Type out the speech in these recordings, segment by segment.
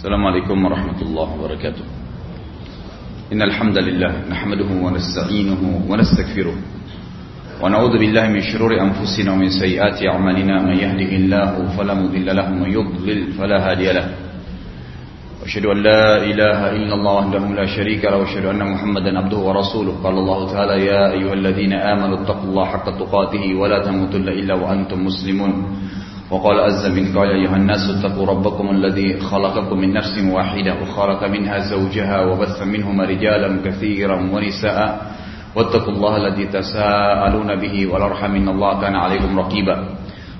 السلام عليكم ورحمة الله وبركاته. إن الحمد لله نحمده ونستعينه ونستغفره ونعوذ بالله من شرور أنفسنا ومن سيئات أعمالنا. من يهده الله فلا مضل له ومن يضلل فلا هادي له. وأشهد أن لا إله إلا الله وحده لا شريك له وأشهد أن محمدا عبده ورسوله. قال الله تعالى يا أيها الذين آمنوا اتقوا الله حق تقاته ولا تموتن إلا وأنتم مسلمون. وقال عز من قال أيها الناس اتقوا ربكم الذي خلقكم من نفس واحدة وخلق منها زوجها وبث منهما رجالا كثيرا ونساء واتقوا الله الذي تساءلون به والأرحم إن الله كان عليكم رقيبا.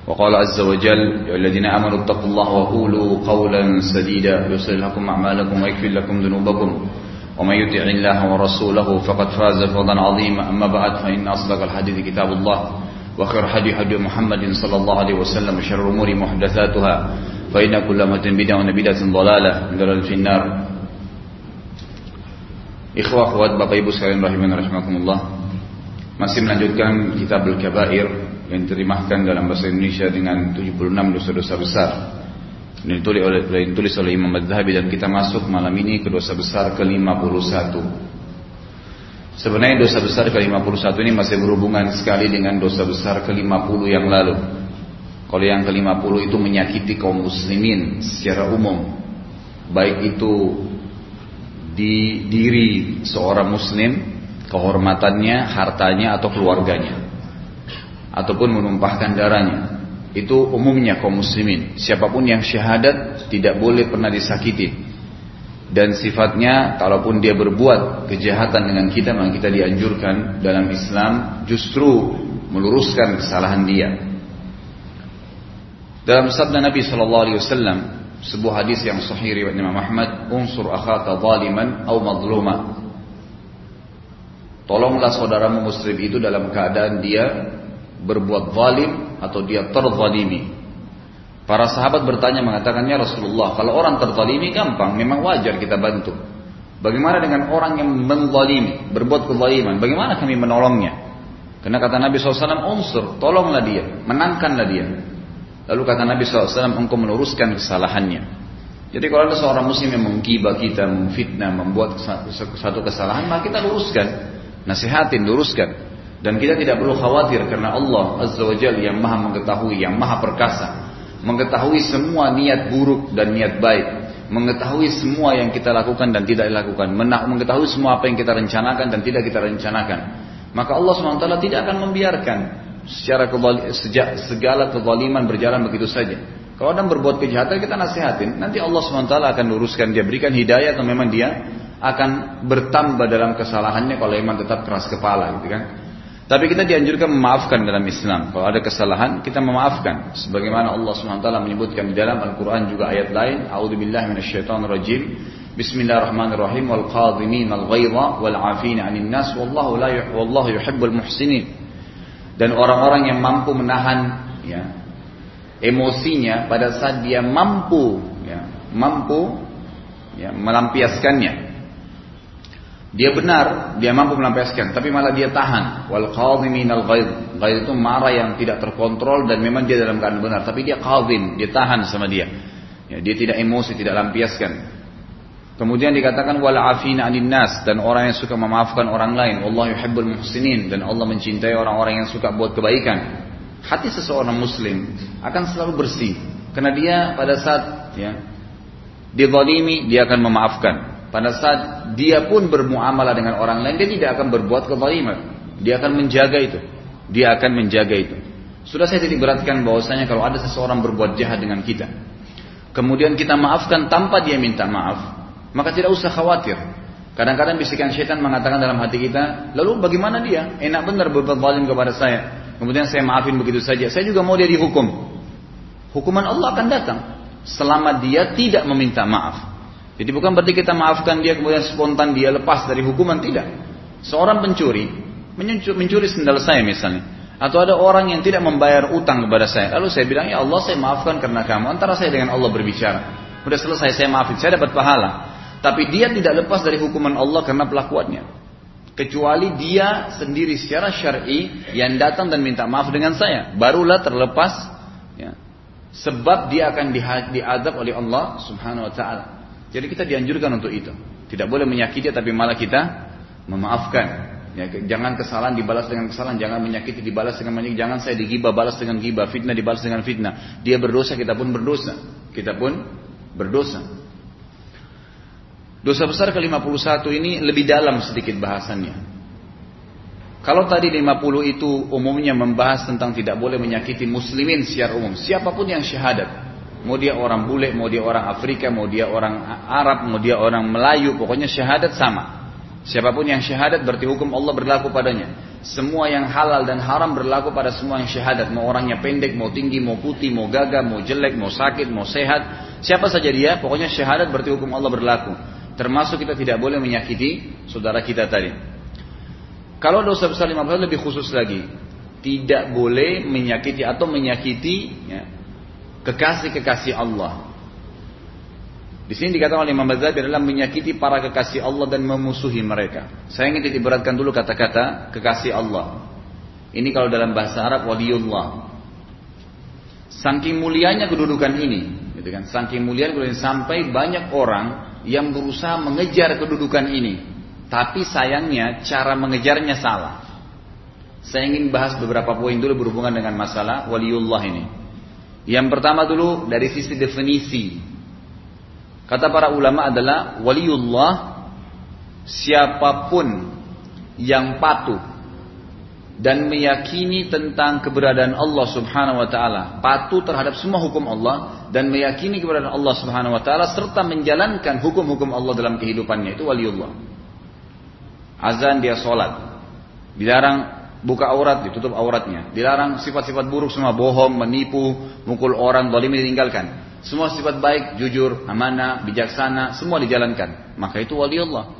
وقال عز وجل يا الذين آمنوا اتقوا الله وقولوا قولا سديدا يصلح لكم أعمالكم ويكفر لكم ذنوبكم. ومن يطع الله ورسوله فقد فاز فوزا عظيما. أما بعد فإن أصدق الحديث كتاب الله. وخير حديث حديث محمد صلى الله عليه وسلم وشر الأمور محدثاتها فإن كل مت بدعة وبدعة ضلالة ضلال في النار Ikhwah akhwat Bapak Ibu sekalian rahiman rahimakumullah. Masih melanjutkan kitab Al-Kabair yang diterjemahkan dalam bahasa Indonesia dengan 76 dosa-dosa besar. Ini ditulis oleh, ditulis oleh Imam Madhabi dan kita masuk malam ini ke dosa besar ke-51. Sebenarnya dosa besar ke-51 ini masih berhubungan sekali dengan dosa besar ke-50 yang lalu. Kalau yang ke-50 itu menyakiti kaum muslimin secara umum. Baik itu di diri seorang muslim, kehormatannya, hartanya atau keluarganya. Ataupun menumpahkan darahnya. Itu umumnya kaum muslimin. Siapa pun yang syahadat tidak boleh pernah disakiti dan sifatnya kalaupun dia berbuat kejahatan dengan kita maka kita dianjurkan dalam Islam justru meluruskan kesalahan dia. Dalam sabda Nabi sallallahu alaihi wasallam sebuah hadis yang sahih riwayat Imam Ahmad, "Unsur akhaka zaliman aw madluma." Tolonglah saudaramu muslim itu dalam keadaan dia berbuat zalim atau dia terzalimi. Para sahabat bertanya mengatakannya Rasulullah, kalau orang terzalimi gampang, memang wajar kita bantu. Bagaimana dengan orang yang menzalimi, berbuat kezaliman? Bagaimana kami menolongnya? Karena kata Nabi SAW, unsur, tolonglah dia, menangkanlah dia. Lalu kata Nabi SAW, engkau meluruskan kesalahannya. Jadi kalau ada seorang muslim yang menggibah kita, memfitnah, membuat satu kesalahan, maka kita luruskan. Nasihatin, luruskan. Dan kita tidak perlu khawatir karena Allah Azza wa Jalla yang maha mengetahui, yang maha perkasa mengetahui semua niat buruk dan niat baik, mengetahui semua yang kita lakukan dan tidak dilakukan, mengetahui semua apa yang kita rencanakan dan tidak kita rencanakan. Maka Allah SWT tidak akan membiarkan secara sejak segala kezaliman berjalan begitu saja. Kalau orang berbuat kejahatan kita nasihatin, nanti Allah SWT akan luruskan dia, berikan hidayah atau memang dia akan bertambah dalam kesalahannya kalau memang tetap keras kepala gitu kan. Tapi kita dianjurkan memaafkan dalam Islam. Kalau ada kesalahan, kita memaafkan. Sebagaimana Allah SWT menyebutkan di dalam Al-Quran juga ayat lain. A'udzubillah minasyaitonirrajim. Bismillahirrahmanirrahim. Wal qadhimin al ghaidha wal afina 'anil nas wallahu la wallahu yuhibbul muhsinin. Dan orang-orang yang mampu menahan ya, emosinya pada saat dia mampu ya, mampu ya, melampiaskannya dia benar, dia mampu melampiaskan, tapi malah dia tahan. Wal qadhiminal ghaidh. Ghaidh itu marah yang tidak terkontrol dan memang dia dalam keadaan benar, tapi dia qadhim, dia tahan sama dia. Ya, dia tidak emosi, tidak lampiaskan. Kemudian dikatakan wal afina 'anil nas dan orang yang suka memaafkan orang lain. Allah yuhibbul muhsinin dan Allah mencintai orang-orang yang suka buat kebaikan. Hati seseorang muslim akan selalu bersih karena dia pada saat ya dizalimi dia akan memaafkan. Pada saat dia pun bermuamalah dengan orang lain, dia tidak akan berbuat kezaliman. Dia akan menjaga itu. Dia akan menjaga itu. Sudah saya titik beratkan bahwasanya kalau ada seseorang berbuat jahat dengan kita, kemudian kita maafkan tanpa dia minta maaf, maka tidak usah khawatir. Kadang-kadang bisikan syaitan mengatakan dalam hati kita, lalu bagaimana dia? Enak benar berbuat zalim kepada saya. Kemudian saya maafin begitu saja. Saya juga mau dia dihukum. Hukuman Allah akan datang selama dia tidak meminta maaf. Jadi bukan berarti kita maafkan dia kemudian spontan dia lepas dari hukuman tidak. Seorang pencuri mencuri sendal saya misalnya, atau ada orang yang tidak membayar utang kepada saya, lalu saya bilang ya Allah saya maafkan karena kamu. Antara saya dengan Allah berbicara, sudah selesai saya maafin, saya dapat pahala. Tapi dia tidak lepas dari hukuman Allah karena pelakuannya. Kecuali dia sendiri secara syar'i yang datang dan minta maaf dengan saya, barulah terlepas. Ya. Sebab dia akan diadab oleh Allah Subhanahu Wa Taala. Jadi kita dianjurkan untuk itu. Tidak boleh menyakiti tapi malah kita memaafkan. Ya, jangan kesalahan dibalas dengan kesalahan, jangan menyakiti dibalas dengan menyakiti, jangan saya digibah balas dengan gibah, fitnah dibalas dengan fitnah. Dia berdosa, kita pun berdosa. Kita pun berdosa. Dosa besar ke-51 ini lebih dalam sedikit bahasannya. Kalau tadi 50 itu umumnya membahas tentang tidak boleh menyakiti muslimin secara umum. Siapa pun yang syahadat. Mau dia orang bule, mau dia orang Afrika, mau dia orang Arab, mau dia orang Melayu, pokoknya syahadat sama. Siapa pun yang syahadat berarti hukum Allah berlaku padanya. Semua yang halal dan haram berlaku pada semua yang syahadat. Mau orangnya pendek, mau tinggi, mau putih, mau gagah, mau jelek, mau sakit, mau sehat. Siapa saja dia, pokoknya syahadat berarti hukum Allah berlaku. Termasuk kita tidak boleh menyakiti saudara kita tadi. Kalau dosa besar 50 lebih khusus lagi. Tidak boleh menyakiti atau menyakiti ya, kekasih-kekasih Allah. Di sini dikatakan oleh Imam Ghazali adalah menyakiti para kekasih Allah dan memusuhi mereka. Saya ingin diberatkan dulu kata-kata kekasih Allah. Ini kalau dalam bahasa Arab waliullah. Saking mulianya kedudukan ini, gitu kan? Saking mulianya kedudukan sampai banyak orang yang berusaha mengejar kedudukan ini. Tapi sayangnya cara mengejarnya salah. Saya ingin bahas beberapa poin dulu berhubungan dengan masalah waliullah ini. Yang pertama dulu dari sisi definisi. Kata para ulama adalah waliullah siapa pun yang patuh dan meyakini tentang keberadaan Allah Subhanahu wa taala, patuh terhadap semua hukum Allah dan meyakini keberadaan Allah Subhanahu wa taala serta menjalankan hukum-hukum Allah dalam kehidupannya itu waliullah. Azan dia sholat, dilarang buka aurat, ditutup auratnya. Dilarang sifat-sifat buruk semua, bohong, menipu, mukul orang, zalim ditinggalkan. Semua sifat baik, jujur, amanah, bijaksana, semua dijalankan. Maka itu wali Allah.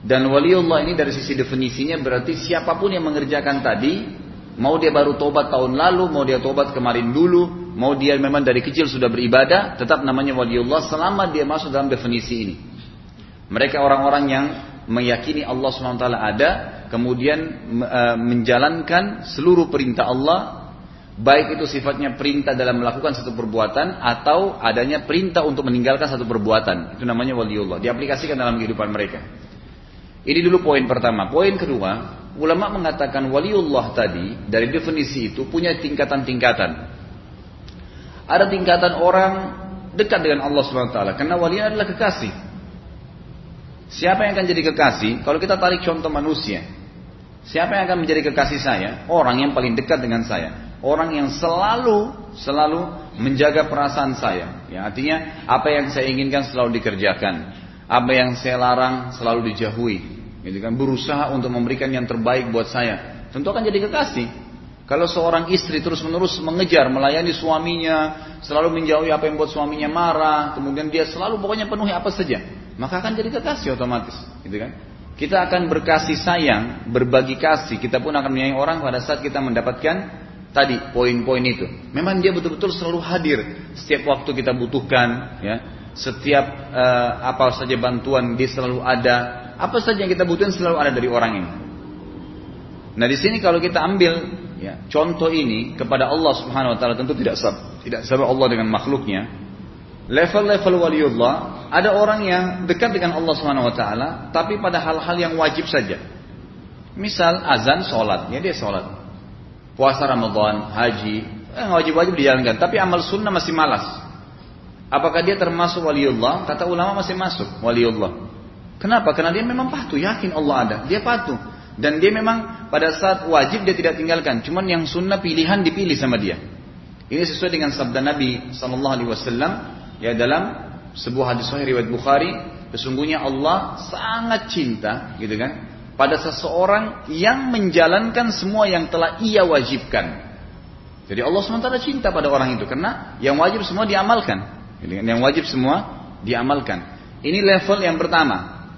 Dan wali Allah ini dari sisi definisinya berarti siapa pun yang mengerjakan tadi, mau dia baru tobat tahun lalu, mau dia tobat kemarin dulu, mau dia memang dari kecil sudah beribadah, tetap namanya wali Allah selama dia masuk dalam definisi ini. Mereka orang-orang yang meyakini Allah SWT ada, kemudian e, menjalankan seluruh perintah Allah, baik itu sifatnya perintah dalam melakukan satu perbuatan atau adanya perintah untuk meninggalkan satu perbuatan. Itu namanya waliullah. Diaplikasikan dalam kehidupan mereka. Ini dulu poin pertama. Poin kedua, ulama mengatakan waliullah tadi dari definisi itu punya tingkatan-tingkatan. Ada tingkatan orang dekat dengan Allah SWT karena wali adalah kekasih. Siapa yang akan jadi kekasih? Kalau kita tarik contoh manusia, siapa yang akan menjadi kekasih saya? Orang yang paling dekat dengan saya, orang yang selalu selalu menjaga perasaan saya. Ya, artinya apa yang saya inginkan selalu dikerjakan, apa yang saya larang selalu dijauhi. Gitu kan? Berusaha untuk memberikan yang terbaik buat saya. Tentu akan jadi kekasih. Kalau seorang istri terus-menerus mengejar, melayani suaminya, selalu menjauhi apa yang buat suaminya marah, kemudian dia selalu pokoknya penuhi apa saja maka akan jadi kekasih otomatis, gitu kan? Kita akan berkasih sayang, berbagi kasih, kita pun akan menyayangi orang pada saat kita mendapatkan tadi poin-poin itu. Memang dia betul-betul selalu hadir setiap waktu kita butuhkan, ya. Setiap uh, apa saja bantuan dia selalu ada, apa saja yang kita butuhkan selalu ada dari orang ini. Nah di sini kalau kita ambil ya, contoh ini kepada Allah Subhanahu Wa Taala tentu tidak sab, tidak sama Allah dengan makhluknya, level-level waliullah ada orang yang dekat dengan Allah Subhanahu wa taala tapi pada hal-hal yang wajib saja. Misal azan sholat, ya dia sholat. Puasa Ramadan, haji, eh, wajib-wajib dijalankan, tapi amal sunnah masih malas. Apakah dia termasuk waliullah? Kata ulama masih masuk waliullah. Kenapa? Karena dia memang patuh, yakin Allah ada. Dia patuh. Dan dia memang pada saat wajib dia tidak tinggalkan. Cuman yang sunnah pilihan dipilih sama dia. Ini sesuai dengan sabda Nabi Sallallahu Alaihi Wasallam Ya dalam sebuah hadis sahih riwayat Bukhari, sesungguhnya Allah sangat cinta, gitu kan, pada seseorang yang menjalankan semua yang telah ia wajibkan. Jadi Allah SWT cinta pada orang itu karena yang wajib semua diamalkan. Gitu kan? Yang wajib semua diamalkan. Ini level yang pertama.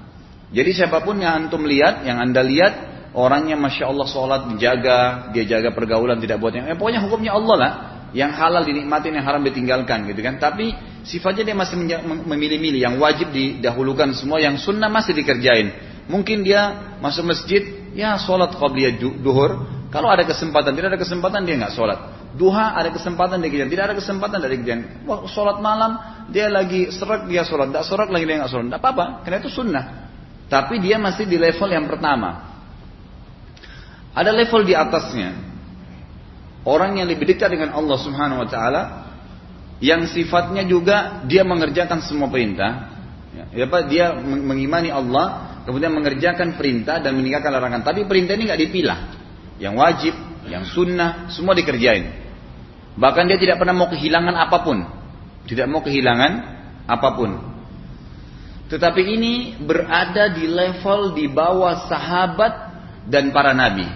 Jadi siapa pun yang antum lihat, yang anda lihat, orangnya masya Allah sholat dijaga, dia jaga pergaulan tidak buat yang, eh, pokoknya hukumnya Allah lah. Yang halal dinikmatin, yang haram ditinggalkan gitu kan. Tapi sifatnya dia masih memilih-milih. Yang wajib didahulukan semua, yang sunnah masih dikerjain. Mungkin dia masuk masjid, ya sholat qabliyah duhur. Kalau ada kesempatan, tidak ada kesempatan dia nggak sholat. Duha ada kesempatan dia kerjain, tidak ada kesempatan dari kerjaan. Wah, sholat malam dia lagi serak dia sholat, tidak serak lagi dia nggak sholat, tidak apa-apa, karena itu sunnah. Tapi dia masih di level yang pertama. Ada level di atasnya. Orang yang lebih dekat dengan Allah Subhanahu Wa Taala, yang sifatnya juga dia mengerjakan semua perintah. Ya, apa? Dia mengimani Allah, kemudian mengerjakan perintah dan meninggalkan larangan. Tapi perintah ini nggak dipilah. Yang wajib, yang sunnah, semua dikerjain. Bahkan dia tidak pernah mau kehilangan apa pun. Tidak mau kehilangan apa pun. Tetapi ini berada di level di bawah sahabat dan para nabi.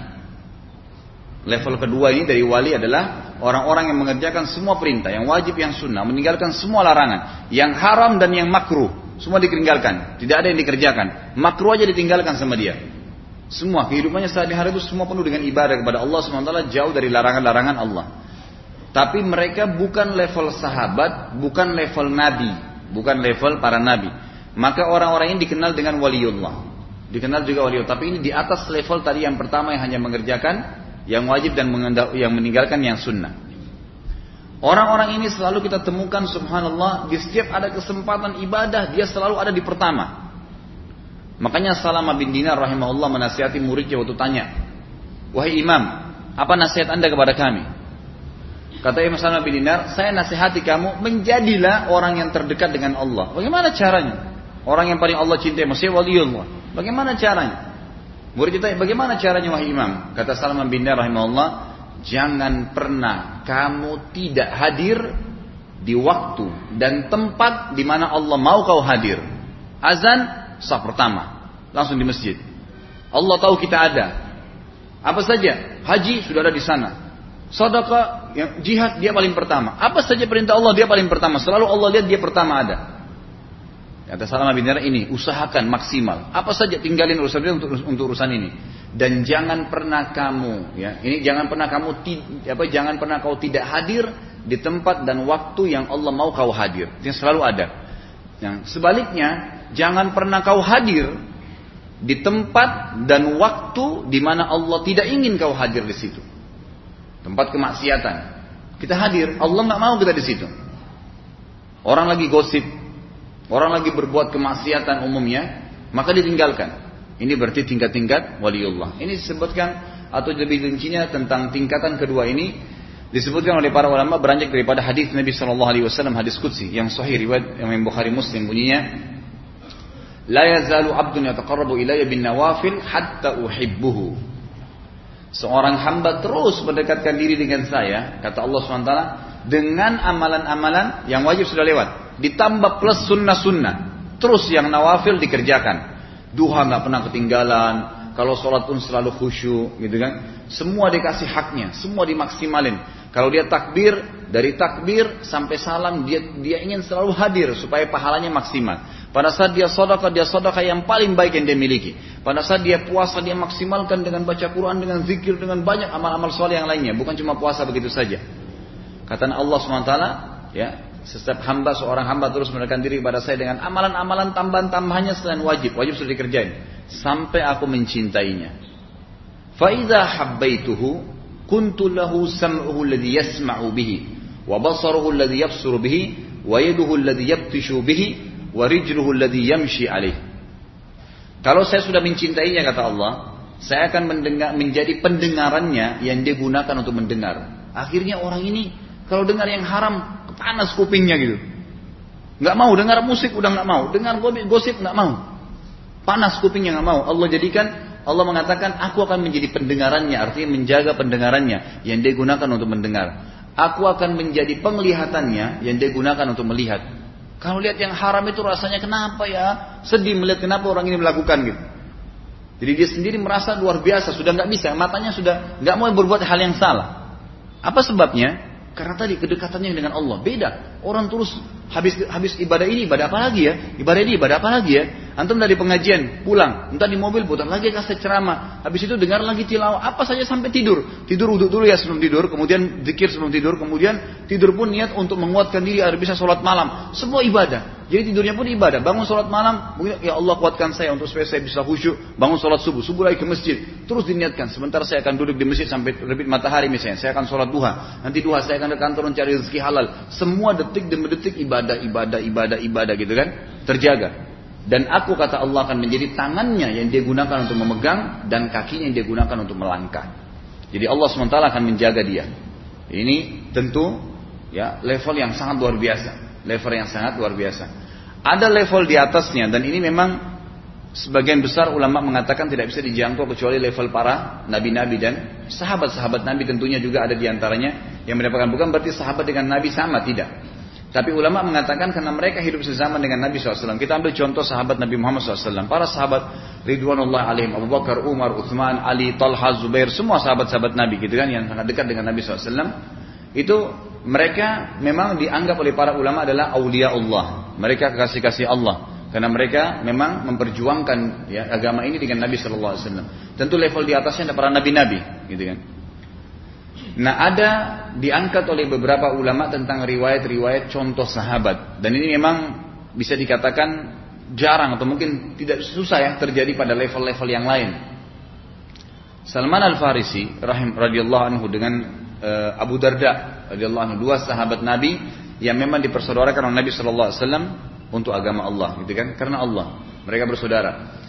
Level kedua ini dari wali adalah orang-orang yang mengerjakan semua perintah, yang wajib, yang sunnah, meninggalkan semua larangan, yang haram dan yang makruh, semua ditinggalkan, tidak ada yang dikerjakan, makruh aja ditinggalkan sama dia. Semua kehidupannya sehari-hari itu semua penuh dengan ibadah kepada Allah SWT jauh dari larangan-larangan Allah. Tapi mereka bukan level sahabat, bukan level nabi, bukan level para nabi. Maka orang-orang ini dikenal dengan waliullah. Dikenal juga waliullah. Tapi ini di atas level tadi yang pertama yang hanya mengerjakan yang wajib dan yang meninggalkan yang sunnah. Orang-orang ini selalu kita temukan subhanallah di setiap ada kesempatan ibadah dia selalu ada di pertama. Makanya Salama bin Dinar rahimahullah menasihati muridnya waktu tanya, "Wahai imam, apa nasihat Anda kepada kami?" Kata Imam Salama bin Dinar, "Saya nasihati kamu menjadilah orang yang terdekat dengan Allah." Bagaimana caranya? Orang yang paling Allah cintai, maksudnya waliullah. Bagaimana caranya? Murid ditanya, bagaimana caranya wahai imam? Kata Salama bin Dinar rahimahullah, "Jangan pernah kamu tidak hadir di waktu dan tempat di mana Allah mau kau hadir." Azan sah pertama, langsung di masjid. Allah tahu kita ada. Apa saja, haji sudah ada di sana. Sedekah, ya, jihad dia paling pertama. Apa saja perintah Allah dia paling pertama. Selalu Allah lihat dia pertama ada. Kata Salam bin ini, usahakan maksimal. Apa saja tinggalin urusan dia untuk, untuk urusan ini. Dan jangan pernah kamu, ya, ini jangan pernah kamu, apa, jangan pernah kau tidak hadir di tempat dan waktu yang Allah mau kau hadir. Yang selalu ada. Yang sebaliknya, jangan pernah kau hadir di tempat dan waktu di mana Allah tidak ingin kau hadir di situ. Tempat kemaksiatan. Kita hadir, Allah nggak mau kita di situ. Orang lagi gosip, orang lagi berbuat kemaksiatan umumnya, maka ditinggalkan. Ini berarti tingkat-tingkat waliullah. Ini disebutkan atau lebih rincinya tentang tingkatan kedua ini disebutkan oleh para ulama beranjak daripada hadis Nabi Shallallahu Alaihi Wasallam hadis qudsi yang sahih riwayat yang Bukhari Muslim bunyinya yazalu abdun yataqarrabu ilayya bin nawafil hatta uhibbuhu. Seorang hamba terus mendekatkan diri dengan saya, kata Allah SWT, dengan amalan-amalan yang wajib sudah lewat. Ditambah plus sunnah-sunnah. Terus yang nawafil dikerjakan. Duha nggak pernah ketinggalan. Kalau sholat pun selalu khusyuk, gitu kan. Semua dikasih haknya, semua dimaksimalin. Kalau dia takbir, dari takbir sampai salam dia dia ingin selalu hadir supaya pahalanya maksimal. Pada saat dia sodaka, dia sodaka yang paling baik yang dia miliki. Pada saat dia puasa, dia maksimalkan dengan baca Quran, dengan zikir, dengan banyak amal-amal soleh yang lainnya. Bukan cuma puasa begitu saja. Kata Allah SWT, ya, setiap hamba, seorang hamba terus menekan diri kepada saya dengan amalan-amalan tambahan-tambahannya selain wajib. Wajib sudah dikerjain. Sampai aku mencintainya. Faidah habbaituhu kuntu lahu sam'uhu alladhi yasma'u bihi wa basaruhu alladhi yabsuru bihi wa yaduhu alladhi yabtishu bihi wa rijluhu alladhi yamshi alaih kalau saya sudah mencintainya kata Allah saya akan mendengar, menjadi pendengarannya yang dia gunakan untuk mendengar akhirnya orang ini kalau dengar yang haram panas kupingnya gitu nggak mau dengar musik udah nggak mau dengar gosip nggak mau panas kupingnya nggak mau Allah jadikan Allah mengatakan, aku akan menjadi pendengarannya, artinya menjaga pendengarannya yang dia gunakan untuk mendengar. Aku akan menjadi penglihatannya yang dia gunakan untuk melihat. Kalau lihat yang haram itu rasanya kenapa ya? Sedih melihat kenapa orang ini melakukan gitu. Jadi dia sendiri merasa luar biasa, sudah nggak bisa, matanya sudah nggak mau berbuat hal yang salah. Apa sebabnya? Karena tadi kedekatannya dengan Allah beda. Orang terus habis habis ibadah ini ibadah apa lagi ya? Ibadah ini ibadah apa lagi ya? Antum dari pengajian pulang, entah di mobil putar lagi kasih ceramah. Habis itu dengar lagi tilawah, apa saja sampai tidur. Tidur uduk dulu ya sebelum tidur, kemudian zikir sebelum tidur, kemudian tidur pun niat untuk menguatkan diri agar bisa sholat malam. Semua ibadah. Jadi tidurnya pun ibadah. Bangun sholat malam, ya Allah kuatkan saya untuk supaya saya bisa khusyuk. Bangun sholat subuh, subuh lagi ke masjid. Terus diniatkan, sebentar saya akan duduk di masjid sampai terbit matahari misalnya. Saya akan sholat duha. Nanti duha saya akan ke kantor mencari rezeki halal. Semua detik demi detik ibadah, ibadah, ibadah, ibadah gitu kan. Terjaga. Dan aku kata Allah akan menjadi tangannya yang dia gunakan untuk memegang dan kakinya yang dia gunakan untuk melangkah. Jadi Allah SWT akan menjaga dia. Ini tentu ya level yang sangat luar biasa level yang sangat luar biasa. Ada level di atasnya dan ini memang sebagian besar ulama mengatakan tidak bisa dijangkau kecuali level para nabi-nabi dan sahabat-sahabat nabi tentunya juga ada di antaranya yang mendapatkan bukan berarti sahabat dengan nabi sama tidak. Tapi ulama mengatakan karena mereka hidup sezaman dengan Nabi SAW. Kita ambil contoh sahabat Nabi Muhammad SAW. Para sahabat Ridwanullah alaihim. Abu Bakar, Umar, Uthman, Ali, Talha, Zubair. Semua sahabat-sahabat Nabi gitu kan. Yang sangat dekat dengan Nabi SAW. Itu mereka memang dianggap oleh para ulama adalah aulia Allah. Mereka kekasih-kasih Allah. Karena mereka memang memperjuangkan ya, agama ini dengan Nabi Wasallam. Tentu level di atasnya ada para nabi-nabi, gitu kan. Nah ada diangkat oleh beberapa ulama tentang riwayat-riwayat contoh sahabat. Dan ini memang bisa dikatakan jarang atau mungkin tidak susah ya terjadi pada level-level yang lain. Salman Al Farisi rahim radhiyallahu anhu dengan uh, Abu Darda radhiyallahu anhu dua sahabat Nabi yang memang dipersaudarakan oleh Nabi sallallahu alaihi wasallam untuk agama Allah gitu kan? Karena Allah. Mereka bersaudara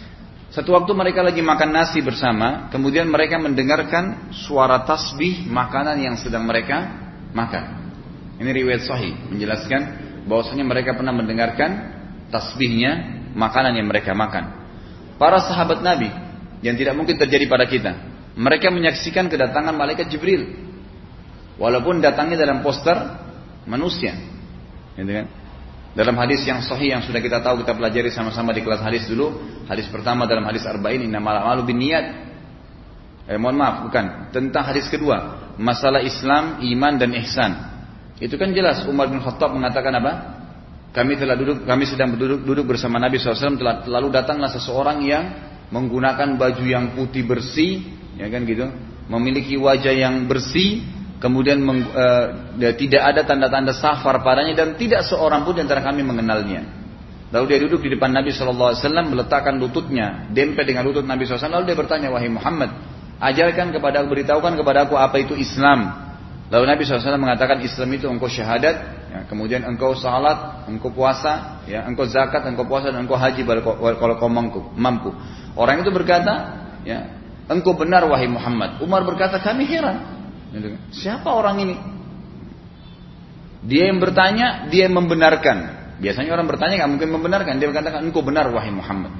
satu waktu mereka lagi makan nasi bersama kemudian mereka mendengarkan suara tasbih makanan yang sedang mereka makan ini riwayat sahih menjelaskan bahwasanya mereka pernah mendengarkan tasbihnya makanan yang mereka makan para sahabat Nabi yang tidak mungkin terjadi pada kita mereka menyaksikan kedatangan malaikat Jibril Walaupun datangnya dalam poster manusia. Gitu kan? Dalam hadis yang sahih yang sudah kita tahu kita pelajari sama-sama di kelas hadis dulu, hadis pertama dalam hadis arba'in innamal a'malu binniyat. Eh, mohon maaf, bukan. Tentang hadis kedua, masalah Islam, iman dan ihsan. Itu kan jelas Umar bin Khattab mengatakan apa? Kami telah duduk, kami sedang duduk, duduk bersama Nabi SAW. Telah, lalu datanglah seseorang yang menggunakan baju yang putih bersih, ya kan gitu, memiliki wajah yang bersih, kemudian meng, uh, tidak ada tanda-tanda safar padanya dan tidak seorang pun di antara kami mengenalnya. Lalu dia duduk di depan Nabi SAW meletakkan lututnya dempet dengan lutut Nabi SAW lalu dia bertanya wahai Muhammad ajarkan kepada aku beritahukan kepada aku apa itu Islam. Lalu Nabi SAW mengatakan Islam itu engkau syahadat, ya, kemudian engkau salat, engkau puasa, ya, engkau zakat, engkau puasa dan engkau haji kalau kau mampu. Orang itu berkata, ya, engkau benar wahai Muhammad. Umar berkata kami heran. Gitu kan. Siapa orang ini? Dia yang bertanya, dia yang membenarkan. Biasanya orang bertanya nggak mungkin membenarkan. Dia berkata, engkau benar wahai Muhammad.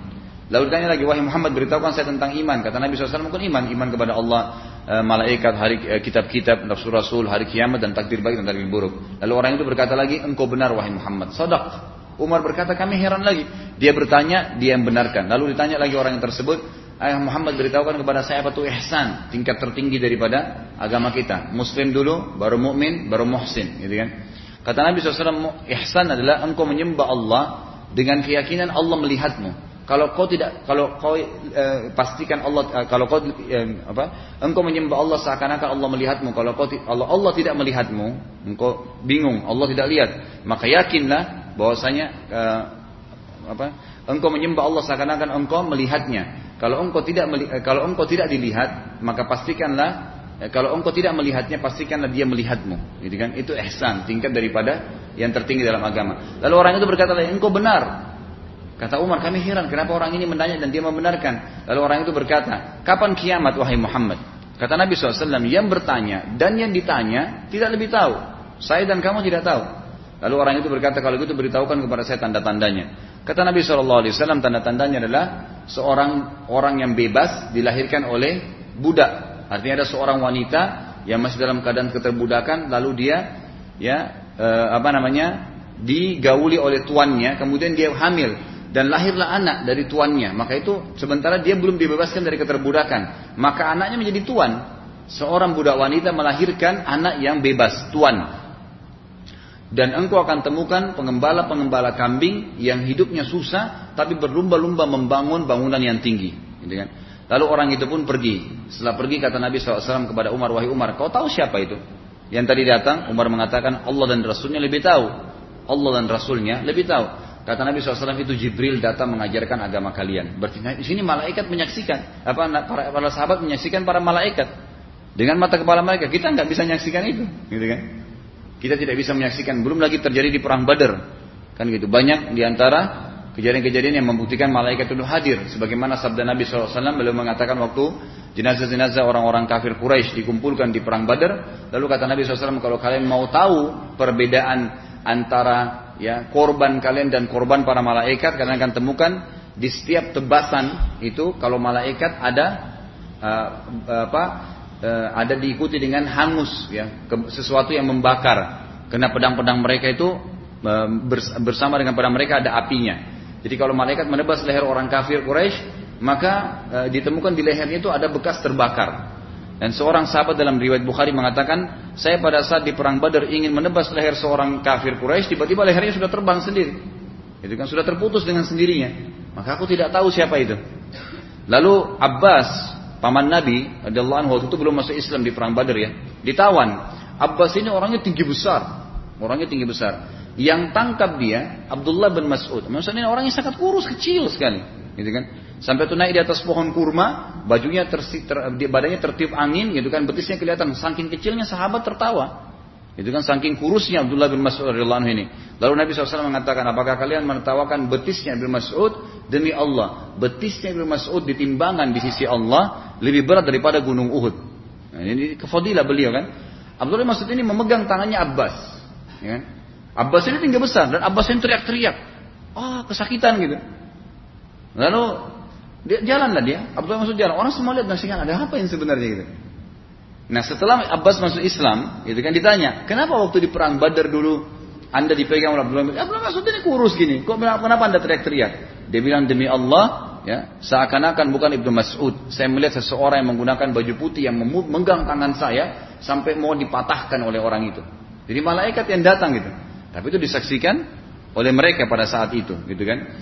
Lalu ditanya lagi, wahai Muhammad beritahukan saya tentang iman. Kata Nabi SAW mungkin iman. Iman kepada Allah, eh, malaikat, hari eh, kitab-kitab, nafsu rasul, hari kiamat dan takdir baik dan takdir buruk. Lalu orang itu berkata lagi, engkau benar wahai Muhammad. Sadaq. Umar berkata kami heran lagi. Dia bertanya, dia yang benarkan. Lalu ditanya lagi orang yang tersebut, Ayah Muhammad beritahukan kepada saya apa itu ihsan, tingkat tertinggi daripada agama kita. Muslim dulu, baru mukmin, baru muhsin, gitu kan. Kata Nabi SAW, ihsan adalah engkau menyembah Allah dengan keyakinan Allah melihatmu. Kalau kau tidak, kalau kau e, pastikan Allah, e, kalau kau e, apa, engkau menyembah Allah seakan-akan Allah melihatmu. Kalau kau Allah Allah tidak melihatmu, engkau bingung, Allah tidak lihat, maka yakinlah bahwasanya e, apa, engkau menyembah Allah seakan-akan engkau melihatnya. Kalau engkau tidak eh, kalau engkau tidak dilihat, maka pastikanlah eh, kalau engkau tidak melihatnya, pastikanlah dia melihatmu. Gitu kan? Itu ihsan, tingkat daripada yang tertinggi dalam agama. Lalu orang itu berkata, engkau benar. Kata Umar, kami heran kenapa orang ini menanya dan dia membenarkan. Lalu orang itu berkata, kapan kiamat wahai Muhammad? Kata Nabi SAW, yang bertanya dan yang ditanya tidak lebih tahu. Saya dan kamu tidak tahu. Lalu orang itu berkata, kalau gitu beritahukan kepada saya tanda-tandanya. Kata Nabi SAW, tanda-tandanya adalah seorang orang yang bebas dilahirkan oleh budak. Artinya ada seorang wanita yang masih dalam keadaan keterbudakan, lalu dia ya e, apa namanya digauli oleh tuannya, kemudian dia hamil dan lahirlah anak dari tuannya. Maka itu sementara dia belum dibebaskan dari keterbudakan, maka anaknya menjadi tuan. Seorang budak wanita melahirkan anak yang bebas, tuan. Dan engkau akan temukan pengembala-pengembala kambing yang hidupnya susah tapi berlumba-lumba membangun bangunan yang tinggi. Gitu kan? Lalu orang itu pun pergi. Setelah pergi kata Nabi SAW kepada Umar, wahai Umar, kau tahu siapa itu? Yang tadi datang, Umar mengatakan Allah dan Rasulnya lebih tahu. Allah dan Rasulnya lebih tahu. Kata Nabi SAW itu Jibril datang mengajarkan agama kalian. Berarti di sini malaikat menyaksikan. Apa para, para sahabat menyaksikan para malaikat dengan mata kepala mereka. Kita nggak bisa menyaksikan itu, gitu kan? Kita tidak bisa menyaksikan. Belum lagi terjadi di perang Badar, kan gitu. Banyak di antara kejadian-kejadian yang membuktikan malaikat itu hadir sebagaimana sabda Nabi SAW beliau mengatakan waktu jenazah-jenazah orang-orang kafir Quraisy dikumpulkan di perang Badar lalu kata Nabi SAW kalau kalian mau tahu perbedaan antara ya korban kalian dan korban para malaikat kalian akan temukan di setiap tebasan itu kalau malaikat ada uh, apa uh, ada diikuti dengan hangus ya sesuatu yang membakar karena pedang-pedang mereka itu uh, bersama dengan pedang mereka ada apinya jadi kalau malaikat menebas leher orang kafir Quraisy, maka e, ditemukan di lehernya itu ada bekas terbakar. Dan seorang sahabat dalam riwayat Bukhari mengatakan, saya pada saat di perang Badar ingin menebas leher seorang kafir Quraisy, tiba-tiba lehernya sudah terbang sendiri. Itu kan sudah terputus dengan sendirinya. Maka aku tidak tahu siapa itu. Lalu Abbas, paman Nabi, radhiyallahu anhu waktu itu belum masuk Islam di perang Badar ya, ditawan. Abbas ini orangnya tinggi besar, orangnya tinggi besar. Yang tangkap dia Abdullah bin Mas'ud. Maksudnya orangnya sangat kurus, kecil sekali, gitu kan? Sampai tuh naik di atas pohon kurma, bajunya ter, ter, badannya tertiup angin, gitu kan? Betisnya kelihatan. Saking kecilnya sahabat tertawa. Itu kan saking kurusnya Abdullah bin Mas'ud radhiyallahu anhu ini. Lalu Nabi SAW mengatakan, apakah kalian menertawakan betisnya bin Mas'ud demi Allah? Betisnya bin Mas'ud ditimbangan di sisi Allah lebih berat daripada gunung Uhud. Nah, ini kefadilah beliau kan. Abdullah bin Mas'ud ini memegang tangannya Abbas. Ya kan? Abbas ini tinggi besar dan Abbas ini teriak-teriak. Ah, oh, kesakitan gitu. Lalu dia jalanlah dia, Abdullah masuk jalan. Orang semua lihat nasihat ada apa yang sebenarnya gitu. Nah setelah Abbas masuk Islam, itu kan ditanya, kenapa waktu di perang Badar dulu anda dipegang oleh Abdullah? Abdullah Mas'ud ini kurus gini, kok kenapa anda teriak-teriak? Dia bilang demi Allah, ya seakan-akan bukan Ibnu Mas'ud. Saya melihat seseorang yang menggunakan baju putih yang memegang tangan saya sampai mau dipatahkan oleh orang itu. Jadi malaikat yang datang gitu. Tapi itu disaksikan oleh mereka pada saat itu, gitu kan?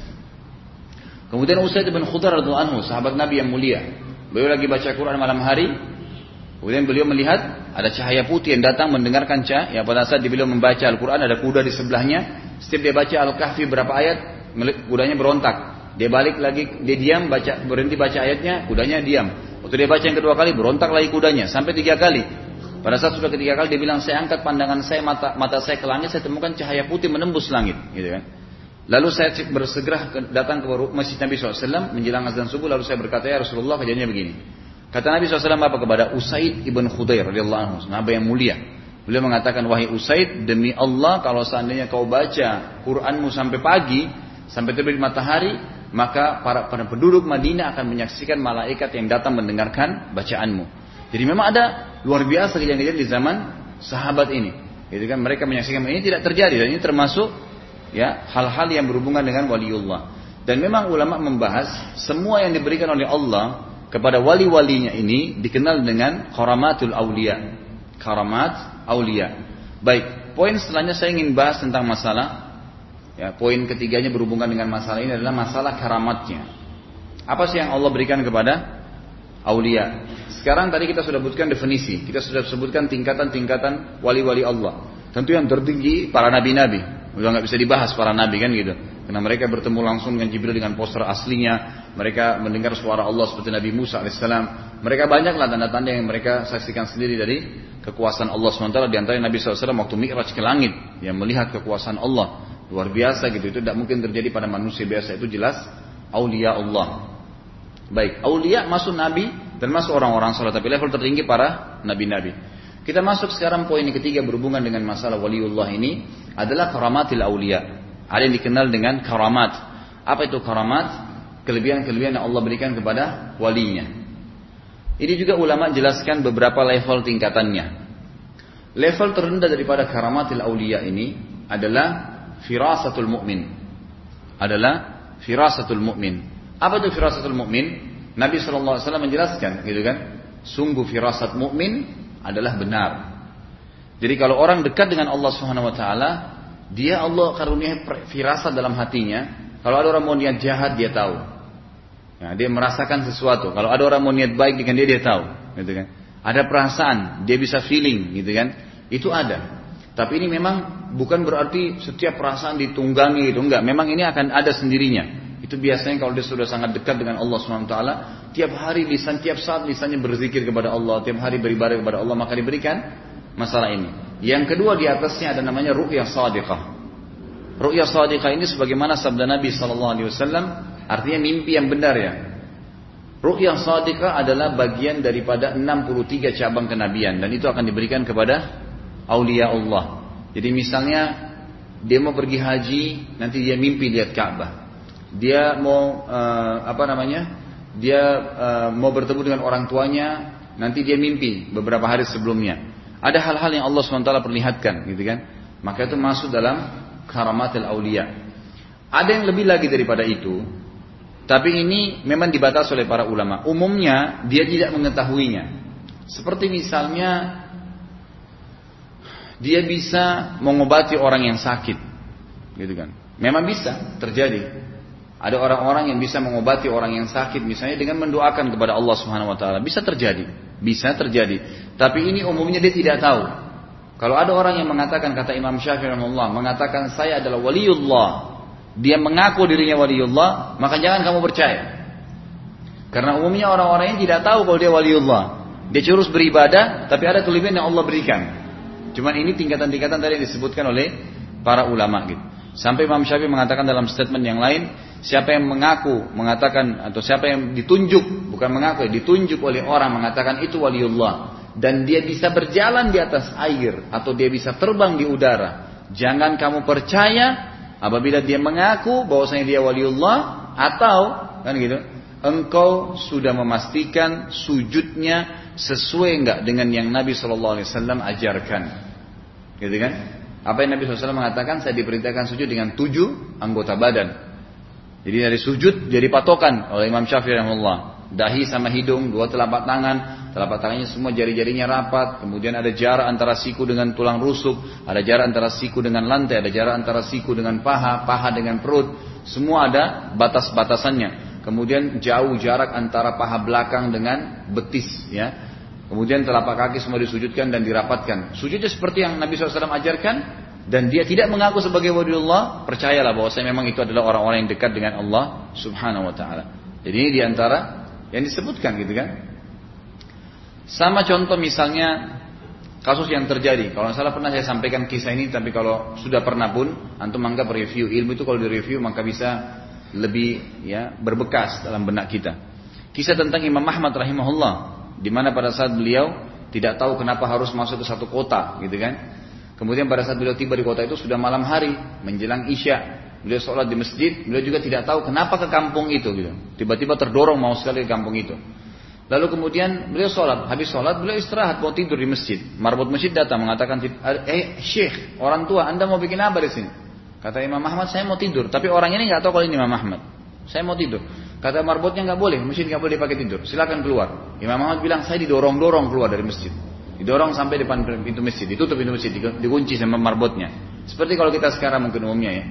Kemudian Usaid bin Khudar radhiyallahu anhu, sahabat Nabi yang mulia. Beliau lagi baca Quran malam hari. Kemudian beliau melihat ada cahaya putih yang datang mendengarkan cahaya. Ya pada saat beliau membaca Al-Quran ada kuda di sebelahnya. Setiap dia baca Al-Kahfi berapa ayat, kudanya berontak. Dia balik lagi, dia diam, baca berhenti baca ayatnya, kudanya diam. Waktu dia baca yang kedua kali, berontak lagi kudanya sampai tiga kali. Pada saat sudah ketiga kali dia bilang saya angkat pandangan saya mata mata saya ke langit saya temukan cahaya putih menembus langit, gitu kan. Lalu saya bersegera datang ke masjid Nabi SAW menjelang azan subuh lalu saya berkata ya Rasulullah kejadiannya begini. Kata Nabi SAW apa kepada Usaid ibn Khudair radhiyallahu anhu, sahabat yang mulia. Beliau mengatakan wahai Usaid demi Allah kalau seandainya kau baca Quranmu sampai pagi sampai terbit matahari maka para, penduduk Madinah akan menyaksikan malaikat yang datang mendengarkan bacaanmu. Jadi memang ada luar biasa kejadian-kejadian di zaman sahabat ini. Gitu kan mereka menyaksikan ini tidak terjadi dan ini termasuk ya hal-hal yang berhubungan dengan waliullah. Dan memang ulama membahas semua yang diberikan oleh Allah kepada wali-walinya ini dikenal dengan karamatul aulia. Karamat aulia. Baik, poin setelahnya saya ingin bahas tentang masalah ya, poin ketiganya berhubungan dengan masalah ini adalah masalah karamatnya. Apa sih yang Allah berikan kepada aulia. Sekarang tadi kita sudah sebutkan definisi, kita sudah sebutkan tingkatan-tingkatan wali-wali Allah. Tentu yang tertinggi para nabi-nabi. Udah nggak bisa dibahas para nabi kan gitu. Karena mereka bertemu langsung dengan Jibril dengan poster aslinya. Mereka mendengar suara Allah seperti Nabi Musa alaihissalam. Mereka banyaklah tanda-tanda yang mereka saksikan sendiri dari kekuasaan Allah sementara di antara Nabi SAW waktu Mi'raj ke langit yang melihat kekuasaan Allah luar biasa gitu itu tidak mungkin terjadi pada manusia biasa itu jelas aulia Allah Baik, aulia masuk nabi dan masuk orang-orang salat tapi level tertinggi para nabi-nabi. Kita masuk sekarang poin ketiga berhubungan dengan masalah waliullah ini adalah karamatil aulia. Ada yang dikenal dengan karamat. Apa itu karamat? Kelebihan-kelebihan yang Allah berikan kepada walinya. Ini juga ulama jelaskan beberapa level tingkatannya. Level terendah daripada karamatil aulia ini adalah firasatul mu'min. Adalah firasatul mu'min. Apa itu firasatul mukmin? Nabi SAW menjelaskan, gitu kan? Sungguh firasat mukmin adalah benar. Jadi kalau orang dekat dengan Allah Subhanahu Wa Taala, dia Allah karunia firasat dalam hatinya. Kalau ada orang mau niat jahat dia tahu. Ya, dia merasakan sesuatu. Kalau ada orang mau niat baik dengan dia dia tahu, gitu kan. Ada perasaan, dia bisa feeling, gitu kan. Itu ada. Tapi ini memang bukan berarti setiap perasaan ditunggangi itu enggak. Memang ini akan ada sendirinya. Itu biasanya kalau dia sudah sangat dekat dengan Allah SWT, tiap hari lisan, tiap saat lisannya berzikir kepada Allah, tiap hari beribadah kepada Allah, maka diberikan masalah ini. Yang kedua di atasnya ada namanya ru'yah sadiqah. Ru'yah sadiqah ini sebagaimana sabda Nabi SAW, artinya mimpi yang benar ya. Ru'yah sadiqah adalah bagian daripada 63 cabang kenabian dan itu akan diberikan kepada aulia Allah. Jadi misalnya dia mau pergi haji, nanti dia mimpi lihat Ka'bah dia mau uh, apa namanya dia uh, mau bertemu dengan orang tuanya nanti dia mimpi beberapa hari sebelumnya ada hal-hal yang Allah swt perlihatkan gitu kan? Maka itu masuk dalam karamatil aulia. Ada yang lebih lagi daripada itu tapi ini memang dibatasi oleh para ulama. Umumnya dia tidak mengetahuinya. Seperti misalnya dia bisa mengobati orang yang sakit gitu kan? Memang bisa terjadi. Ada orang-orang yang bisa mengobati orang yang sakit misalnya dengan mendoakan kepada Allah Subhanahu wa taala. Bisa terjadi, bisa terjadi. Tapi ini umumnya dia tidak tahu. Kalau ada orang yang mengatakan kata Imam Syafi'i rahimahullah mengatakan saya adalah waliullah, dia mengaku dirinya waliullah, maka jangan kamu percaya. Karena umumnya orang-orang yang tidak tahu kalau dia waliullah. Dia terus beribadah, tapi ada kelebihan yang Allah berikan. Cuman ini tingkatan-tingkatan tadi yang disebutkan oleh para ulama gitu. Sampai Imam Syafi'i mengatakan dalam statement yang lain, siapa yang mengaku mengatakan atau siapa yang ditunjuk bukan mengaku ditunjuk oleh orang mengatakan itu waliullah dan dia bisa berjalan di atas air atau dia bisa terbang di udara, jangan kamu percaya apabila dia mengaku bahwasanya dia waliullah atau kan gitu, engkau sudah memastikan sujudnya sesuai enggak dengan yang Nabi Shallallahu Alaihi Wasallam ajarkan, gitu kan? Apa yang Nabi SAW mengatakan? Saya diperintahkan sujud dengan tujuh anggota badan. Jadi dari sujud jadi patokan oleh Imam Syafi'i rahimahullah. Dahi sama hidung, dua telapak tangan, telapak tangannya semua jari-jarinya rapat, kemudian ada jarak antara siku dengan tulang rusuk, ada jarak antara siku dengan lantai, ada jarak antara siku dengan paha, paha dengan perut, semua ada batas-batasannya. Kemudian jauh jarak antara paha belakang dengan betis, ya. Kemudian telapak kaki semua disujudkan dan dirapatkan. Sujudnya seperti yang Nabi SAW ajarkan dan dia tidak mengaku sebagai waliullah, percayalah bahwa saya memang itu adalah orang-orang yang dekat dengan Allah Subhanahu wa taala. Jadi ini di antara yang disebutkan gitu kan. Sama contoh misalnya kasus yang terjadi. Kalau salah pernah saya sampaikan kisah ini, tapi kalau sudah pernah pun, antum anggap review ilmu itu kalau di review maka bisa lebih ya berbekas dalam benak kita. Kisah tentang Imam Ahmad rahimahullah di mana pada saat beliau tidak tahu kenapa harus masuk ke satu kota, gitu kan? Kemudian pada saat beliau tiba di kota itu sudah malam hari, menjelang isya. Beliau sholat di masjid, beliau juga tidak tahu kenapa ke kampung itu, gitu. Tiba-tiba terdorong mau sekali ke kampung itu. Lalu kemudian beliau sholat, habis sholat beliau istirahat mau tidur di masjid. Marbot masjid datang mengatakan, eh syekh, orang tua, anda mau bikin apa di sini? Kata Imam Ahmad, saya mau tidur. Tapi orang ini nggak tahu kalau ini Imam Ahmad. Saya mau tidur. Kata marbotnya nggak boleh, masjid nggak boleh dipakai tidur. Silakan keluar. Imam Ahmad bilang saya didorong-dorong keluar dari masjid. Didorong sampai depan pintu masjid, ditutup pintu masjid, dikunci sama marbotnya. Seperti kalau kita sekarang mungkin umumnya ya.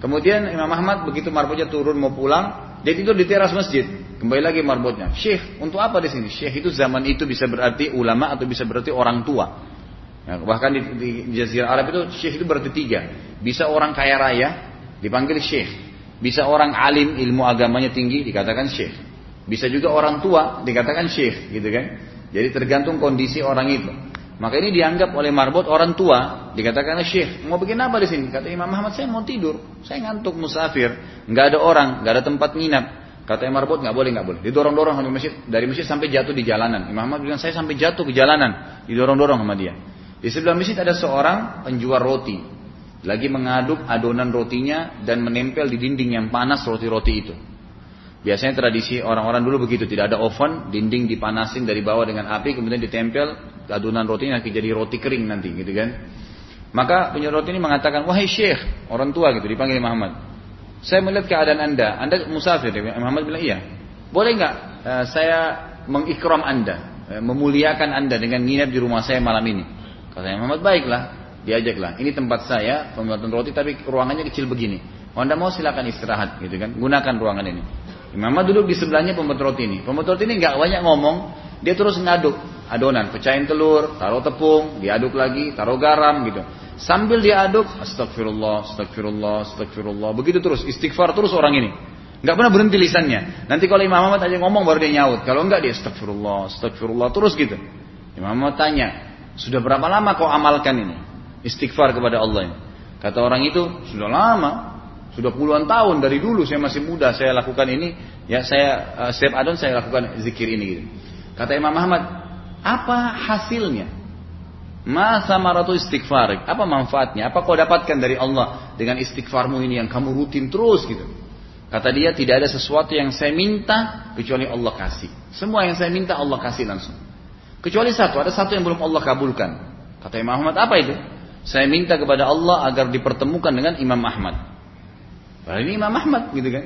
Kemudian Imam Ahmad begitu marbotnya turun mau pulang, dia tidur di teras masjid. Kembali lagi marbotnya. Syekh, untuk apa di sini? Syekh itu zaman itu bisa berarti ulama atau bisa berarti orang tua. Ya, bahkan di, di, di Jazirah Arab itu syekh itu berarti tiga. Bisa orang kaya raya dipanggil syekh. Bisa orang alim ilmu agamanya tinggi dikatakan syekh. Bisa juga orang tua dikatakan syekh gitu kan. Jadi tergantung kondisi orang itu. Maka ini dianggap oleh marbot orang tua dikatakan syekh. Mau bikin apa di sini? Kata Imam Muhammad saya mau tidur. Saya ngantuk musafir. Nggak ada orang, nggak ada tempat nginap. Kata Imam Marbot nggak boleh nggak boleh. Didorong-dorong sampai masjid dari masjid sampai jatuh di jalanan. Imam Muhammad bilang saya sampai jatuh ke jalanan. Didorong-dorong sama dia. Di sebelah masjid ada seorang penjual roti lagi mengaduk adonan rotinya dan menempel di dinding yang panas roti-roti itu. Biasanya tradisi orang-orang dulu begitu, tidak ada oven, dinding dipanasin dari bawah dengan api, kemudian ditempel adonan rotinya nanti jadi roti kering nanti, gitu kan? Maka penjual roti ini mengatakan, wahai syekh, orang tua gitu, dipanggil Muhammad. Saya melihat keadaan anda, anda musafir. Muhammad bilang, iya. Boleh nggak uh, saya mengikram anda, uh, memuliakan anda dengan nginap di rumah saya malam ini? Kata Muhammad, baiklah. diajaklah. Ini tempat saya pembuatan roti tapi ruangannya kecil begini. Anda mau silakan istirahat gitu kan, gunakan ruangan ini. Ahmad duduk di sebelahnya pembuat roti ini. Pembuat roti ini nggak banyak ngomong, dia terus ngaduk adonan, pecahin telur, taruh tepung, diaduk lagi, taruh garam gitu. Sambil diaduk, astagfirullah, astagfirullah, astagfirullah. Begitu terus, istighfar terus orang ini. Nggak pernah berhenti lisannya. Nanti kalau Imam Ahmad aja ngomong baru dia nyaut. Kalau enggak dia astagfirullah, astagfirullah terus gitu. Imam Ahmad tanya, sudah berapa lama kau amalkan ini? Istighfar kepada Allah ini. Kata orang itu, sudah lama. Sudah puluhan tahun dari dulu saya masih muda saya lakukan ini. Ya saya uh, setiap adon saya lakukan zikir ini. Gitu. Kata Imam Ahmad, apa hasilnya? Ma samaratu istighfar. Apa manfaatnya? Apa kau dapatkan dari Allah dengan istighfarmu ini yang kamu rutin terus gitu? Kata dia tidak ada sesuatu yang saya minta kecuali Allah kasih. Semua yang saya minta Allah kasih langsung. Kecuali satu, ada satu yang belum Allah kabulkan. Kata Imam Ahmad, apa itu? Saya minta kepada Allah agar dipertemukan dengan Imam Ahmad. Padahal ini Imam Ahmad gitu kan.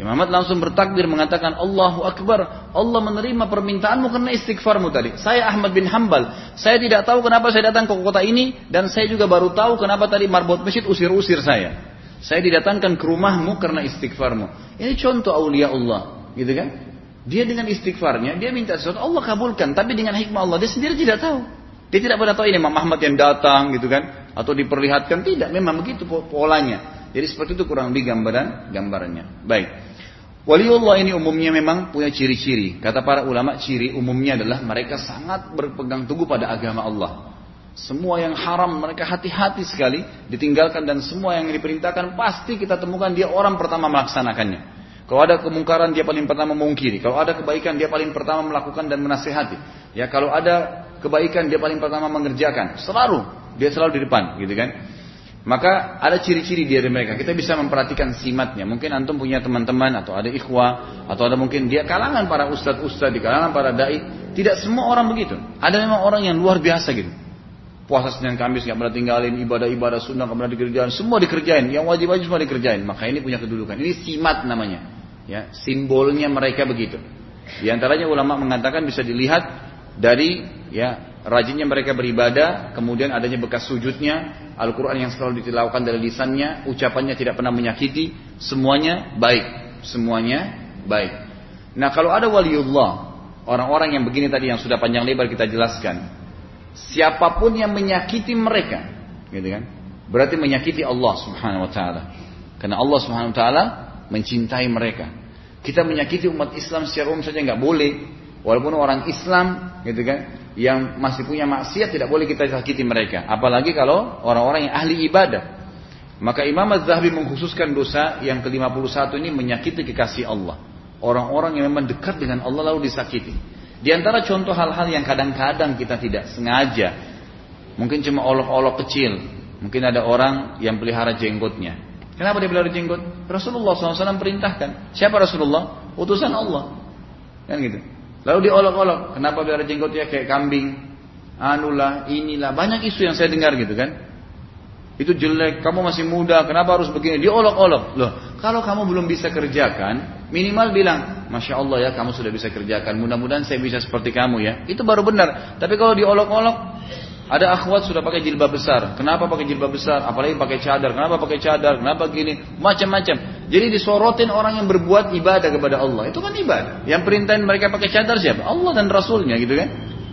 Imam Ahmad langsung bertakbir mengatakan Allahu Akbar. Allah menerima permintaanmu karena istighfarmu tadi. Saya Ahmad bin Hambal. Saya tidak tahu kenapa saya datang ke kota ini. Dan saya juga baru tahu kenapa tadi marbot masjid usir-usir saya. Saya didatangkan ke rumahmu karena istighfarmu. Ini contoh aulia Allah, gitu kan? Dia dengan istighfarnya, dia minta sesuatu, Allah kabulkan. Tapi dengan hikmah Allah, dia sendiri tidak tahu. Dia tidak pernah tahu ini Imam Ahmad yang datang, gitu kan? Atau diperlihatkan, tidak. Memang begitu polanya. Jadi seperti itu kurang lebih gambaran gambarannya. Baik. Waliullah ini umumnya memang punya ciri-ciri. Kata para ulama, ciri umumnya adalah mereka sangat berpegang teguh pada agama Allah. Semua yang haram mereka hati-hati sekali ditinggalkan dan semua yang diperintahkan pasti kita temukan dia orang pertama melaksanakannya. Kalau ada kemungkaran dia paling pertama memungkiri. Kalau ada kebaikan dia paling pertama melakukan dan menasehati. Ya kalau ada kebaikan dia paling pertama mengerjakan. Selalu dia selalu di depan, gitu kan? Maka ada ciri-ciri dari mereka. Kita bisa memperhatikan simatnya. Mungkin antum punya teman-teman atau ada ikhwah atau ada mungkin dia kalangan para ustadz-ustadz di kalangan para dai. Tidak semua orang begitu. Ada memang orang yang luar biasa gitu. Puasa Senin Kamis nggak pernah tinggalin, ibadah-ibadah sunnah nggak pernah dikerjain, semua dikerjain, yang wajib-wajib semua dikerjain. Maka ini punya kedudukan. Ini simat namanya, ya simbolnya mereka begitu. Di antaranya ulama mengatakan bisa dilihat dari ya rajinnya mereka beribadah, kemudian adanya bekas sujudnya, Al-Quran yang selalu ditilaukan dari lisannya, ucapannya tidak pernah menyakiti, semuanya baik, semuanya baik. Nah kalau ada waliullah, orang-orang yang begini tadi yang sudah panjang lebar kita jelaskan, siapa pun yang menyakiti mereka, gitu kan? Berarti menyakiti Allah Subhanahu wa taala. Karena Allah Subhanahu wa taala mencintai mereka. Kita menyakiti umat Islam secara umum saja nggak boleh. Walaupun orang Islam, gitu kan, yang masih punya maksiat tidak boleh kita sakiti mereka. Apalagi kalau orang-orang yang ahli ibadah. Maka Imam Az-Zahabi mengkhususkan dosa yang ke-51 ini menyakiti kekasih Allah. Orang-orang yang memang dekat dengan Allah lalu disakiti. Di antara contoh hal-hal yang kadang-kadang kita tidak sengaja, mungkin cuma olok-olok kecil, mungkin ada orang yang pelihara jenggotnya. Kenapa dia pelihara jenggot? Rasulullah SAW perintahkan. Siapa Rasulullah? Utusan Allah. Kan gitu. Lalu diolok-olok. Kenapa pelihara jenggotnya kayak kambing? Anulah, inilah. Banyak isu yang saya dengar gitu kan. Itu jelek, kamu masih muda, kenapa harus begini? Diolok-olok. Loh, kalau kamu belum bisa kerjakan, Minimal bilang, Masya Allah ya kamu sudah bisa kerjakan. Mudah-mudahan saya bisa seperti kamu ya. Itu baru benar. Tapi kalau diolok-olok, ada akhwat sudah pakai jilbab besar. Kenapa pakai jilbab besar? Apalagi pakai cadar. Kenapa pakai cadar? Kenapa gini? Macam-macam. Jadi disorotin orang yang berbuat ibadah kepada Allah. Itu kan ibadah. Yang perintahin mereka pakai cadar siapa? Allah dan Rasulnya gitu kan.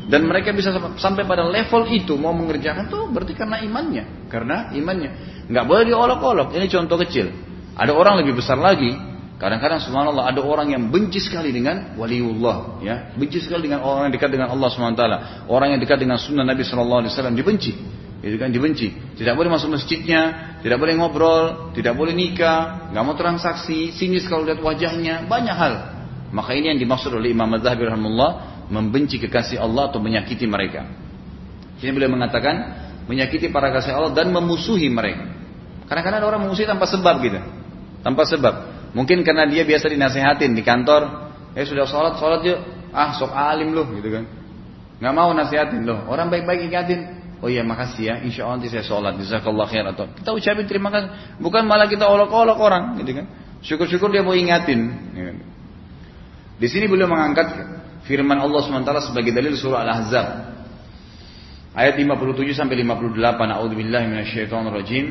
Dan mereka bisa sampai pada level itu mau mengerjakan tuh berarti karena imannya. Karena imannya. Nggak boleh diolok-olok. Ini contoh kecil. Ada orang lebih besar lagi Kadang-kadang subhanallah ada orang yang benci sekali dengan waliullah, ya, benci sekali dengan orang yang dekat dengan Allah swt. Orang yang dekat dengan sunnah Nabi Shallallahu Alaihi Wasallam dibenci, itu kan dibenci. Tidak boleh masuk masjidnya, tidak boleh ngobrol, tidak boleh nikah, nggak mau transaksi, sinis kalau lihat wajahnya, banyak hal. Maka ini yang dimaksud oleh Imam Mazhabi rahimahullah membenci kekasih Allah atau menyakiti mereka. Ini beliau mengatakan menyakiti para kasih Allah dan memusuhi mereka. Kadang-kadang orang memusuhi tanpa sebab gitu, tanpa sebab. Mungkin karena dia biasa dinasehatin di kantor, eh sudah sholat sholat yuk, ah sok alim loh gitu kan, nggak mau nasihatin loh. Orang baik-baik ingatin, oh iya makasih ya, insya Allah nanti saya sholat, jazakallah khair atau kita ucapin terima kasih, bukan malah kita olok-olok orang, gitu kan. Syukur-syukur dia mau ingatin. Gitu kan. Di sini beliau mengangkat firman Allah SWT sebagai dalil surah Al-Ahzab. Ayat 57 sampai 58. A'udzubillahi minasyaitonirrajim.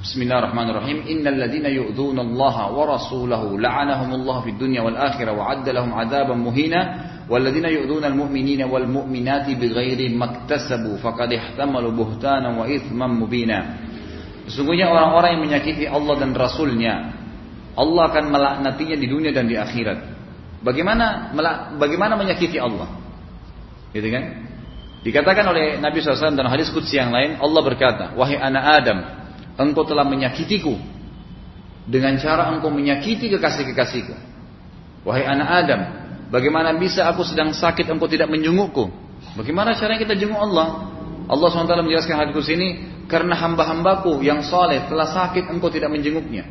Bismillahirrahmanirrahim. Innal ladzina yu'dhuna Allah wa rasulahu la'anahumullahu fid dunya wal akhirah wa 'adda lahum 'adzaban muhina wal ladzina yu'dhuna al mu'minina wal mu'minati bighairi maktasabu faqad ihtamalu buhtanan wa ithman mubina. Sesungguhnya orang-orang yang menyakiti Allah dan Rasulnya, Allah akan melaknatinya di dunia dan di akhirat. Bagaimana bagaimana menyakiti Allah? Gitu kan? Dikatakan oleh Nabi SAW dan hadis Qudsi yang lain, Allah berkata, Wahai anak Adam, Engkau telah menyakitiku Dengan cara engkau menyakiti kekasih-kekasihku Wahai anak Adam Bagaimana bisa aku sedang sakit engkau tidak menjengukku? Bagaimana caranya kita jenguk Allah? Allah SWT menjelaskan hadis ini karena hamba-hambaku yang soleh telah sakit engkau tidak menjenguknya.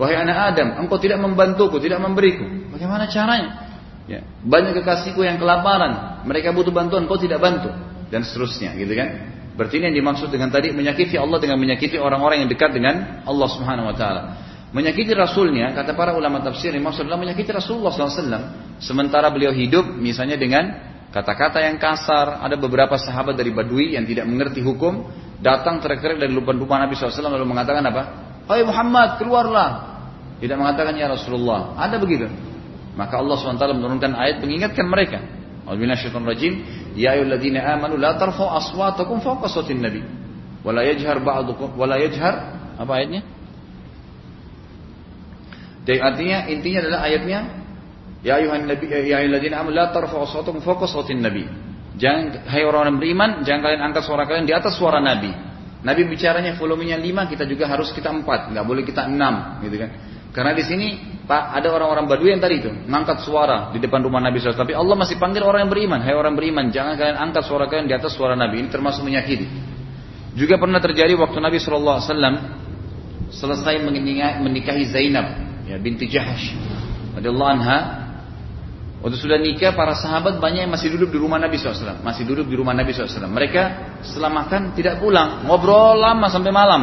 Wahai anak Adam, engkau tidak membantuku, tidak memberiku. Bagaimana caranya? Ya. Banyak kekasihku yang kelaparan, mereka butuh bantuan, engkau tidak bantu dan seterusnya, gitu kan? Berarti ini yang dimaksud dengan tadi menyakiti Allah dengan menyakiti orang-orang yang dekat dengan Allah Subhanahu Wa Taala. Menyakiti Rasulnya, kata para ulama tafsir, maksud adalah menyakiti Rasulullah SAW. Sementara beliau hidup, misalnya dengan kata-kata yang kasar. Ada beberapa sahabat dari Badui yang tidak mengerti hukum, datang teriak dari lubang-lubang Nabi SAW lalu mengatakan apa? Hai Muhammad, keluarlah. Tidak mengatakan ya Rasulullah. Ada begitu. Maka Allah SWT menurunkan ayat mengingatkan mereka. Rajim, Ya ayyuhalladzina amanu la tarfa'u aswatakum fawqa sautin nabi. Wala yajhar ba'dukum wala yajhar apa ayatnya? Jadi artinya intinya adalah ayatnya ya ayuhan nabi ya ayyuhalladzina amanu la tarfa'u aswatakum fawqa sautin nabi. Jangan hai orang-orang beriman, jangan kalian angkat suara kalian di atas suara nabi. Nabi bicaranya volumenya 5, kita juga harus kita 4, nggak boleh kita 6, gitu kan. Karena di sini Pak ada orang-orang Badui yang tadi itu ngangkat suara di depan rumah Nabi SAW. Tapi Allah masih panggil orang yang beriman, hai orang beriman, jangan kalian angkat suara kalian di atas suara Nabi. Ini termasuk menyakiti. Juga pernah terjadi waktu Nabi SAW selesai menikahi Zainab ya binti Jahash radhiyallahu anha waktu sudah nikah para sahabat banyak yang masih duduk di rumah Nabi SAW masih duduk di rumah Nabi SAW mereka setelah makan tidak pulang ngobrol lama sampai malam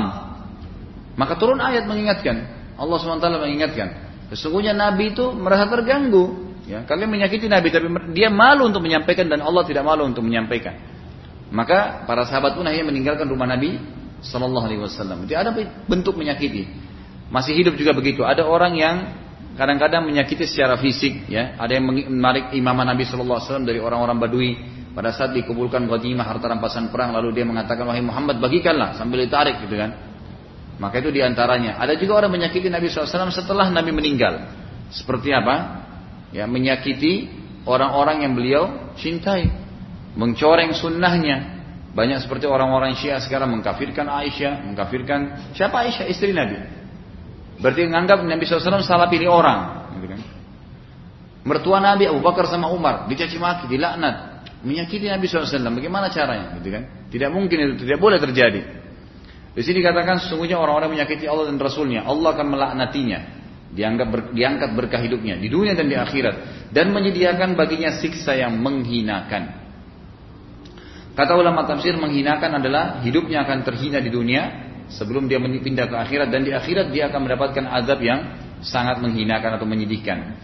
maka turun ayat mengingatkan Allah SWT mengingatkan sesungguhnya Nabi itu merasa terganggu ya kalian menyakiti Nabi tapi dia malu untuk menyampaikan dan Allah tidak malu untuk menyampaikan maka para sahabat pun akhirnya meninggalkan rumah Nabi Sallallahu Alaihi Wasallam. Jadi ada bentuk menyakiti. Masih hidup juga begitu. Ada orang yang kadang-kadang menyakiti secara fisik, ya. Ada yang menarik imam Nabi Shallallahu Alaihi dari orang-orang Badui pada saat dikumpulkan ghanimah harta rampasan perang lalu dia mengatakan wahai Muhammad bagikanlah sambil ditarik gitu kan. Maka itu di antaranya. Ada juga orang menyakiti Nabi SAW setelah Nabi meninggal. Seperti apa? Ya, menyakiti orang-orang yang beliau cintai. Mencoreng sunnahnya. Banyak seperti orang-orang Syiah sekarang mengkafirkan Aisyah. Mengkafirkan siapa Aisyah? Istri Nabi. Berarti menganggap Nabi SAW salah pilih orang. Gitu kan. Mertua Nabi Abu Bakar sama Umar dicaci maki, dilaknat, menyakiti Nabi SAW. Bagaimana caranya? Gitu kan? Tidak mungkin itu, tidak boleh terjadi. Di sini katakan sesungguhnya orang-orang menyakiti Allah dan Rasulnya, Allah akan melaknatinya, dianggap ber, diangkat berkah hidupnya di dunia dan di akhirat, dan menyediakan baginya siksa yang menghinakan. Kata ulama tafsir menghinakan adalah hidupnya akan terhina di dunia sebelum dia pindah ke akhirat dan di akhirat dia akan mendapatkan azab yang sangat menghinakan atau menyedihkan.